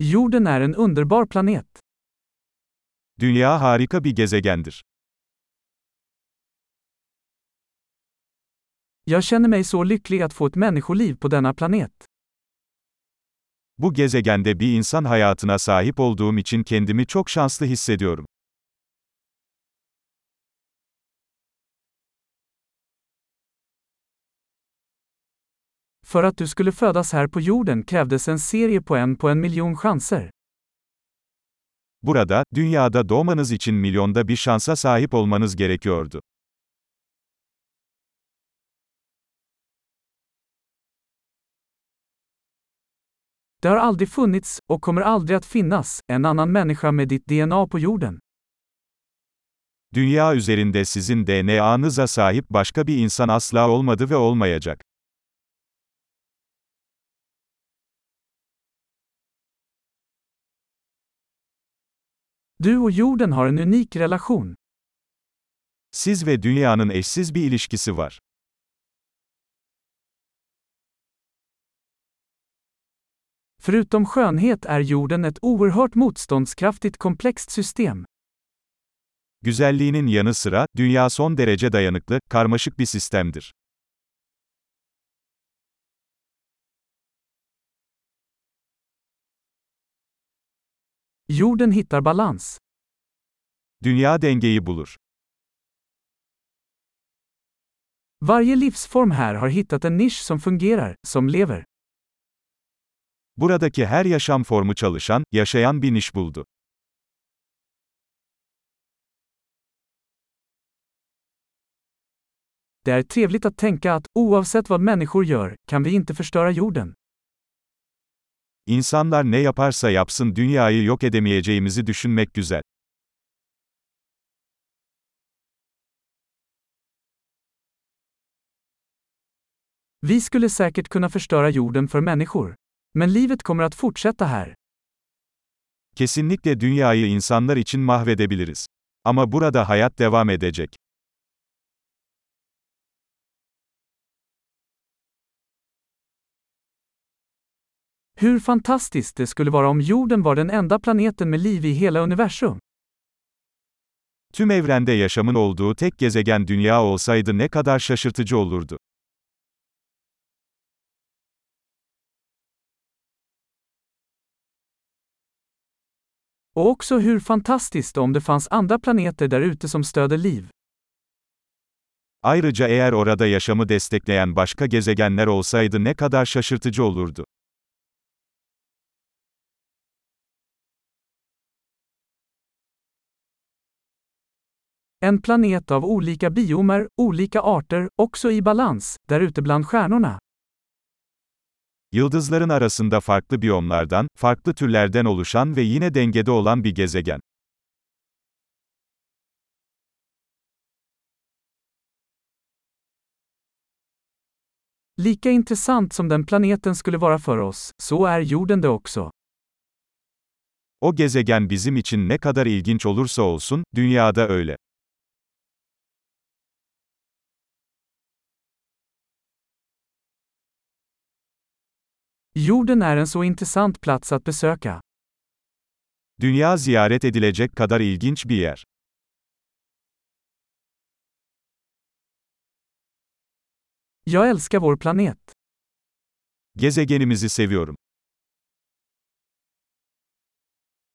Jorden är en underbar planet. Dünya harika bir gezegendir. Jag känner mig så lycklig att få ett människoliv på denna planet. Bu gezegende bir insan hayatına sahip olduğum için kendimi çok şanslı hissediyorum. För att du skulle födas här på jorden krävdes en serie på en på en miljon chanser. Burada, dünyada doğmanız için milyonda bir şansa sahip olmanız gerekiyordu. Det har aldrig funnits, och kommer aldrig att finnas, en annan människa med ditt DNA på jorden. Dünya üzerinde sizin DNA'nıza sahip başka bir insan asla olmadı ve olmayacak. Du och jorden har en unik relation. Siz ve dünyanın eşsiz bir ilişkisi var. Förutom skönhet är jorden ett oerhört motståndskraftigt komplext system. Güzelliğinin yanı sıra, dünya son derece dayanıklı, karmaşık bir sistemdir. Jorden hittar balans. Dünya dengeyi bulur. Varje livsform här har hittat en nisch som fungerar, som lever. Buradaki her yaşam formu çalışan, yaşayan bir niş buldu. Det är trevligt att tänka att, oavsett vad människor gör, kan vi inte förstöra jorden. İnsanlar ne yaparsa yapsın dünyayı yok edemeyeceğimizi düşünmek güzel. Vi skulle säkert kunna förstöra jorden för människor. Men livet kommer att fortsätta här. Kesinlikle dünyayı insanlar için mahvedebiliriz. Ama burada hayat devam edecek. Hur fantastiskt det skulle vara om jorden var den enda planeten med liv i hela universum. Tüm evrende yaşamın olduğu tek gezegen dünya olsaydı ne kadar şaşırtıcı olurdu. Och också hur fantastiskt om det fanns andra planeter där ute som stöder liv. Ayrıca eğer orada yaşamı destekleyen başka gezegenler olsaydı ne kadar şaşırtıcı olurdu. En planet av olika biomer, olika arter, också i balans, där ute bland stjärnorna. Yıldızların arasında farklı biyomlardan, farklı türlerden oluşan ve yine dengede olan bir gezegen. Lika intressant som den planeten skulle vara för oss, så är jorden det också. O gezegen bizim için ne kadar ilginç olursa olsun, dünyada öyle. Jorden är en så intressant plats att besöka. Dünya ziyaret edilecek kadar ilginç bir yer. Jag älskar vår planet. Gezegenimizi seviyorum.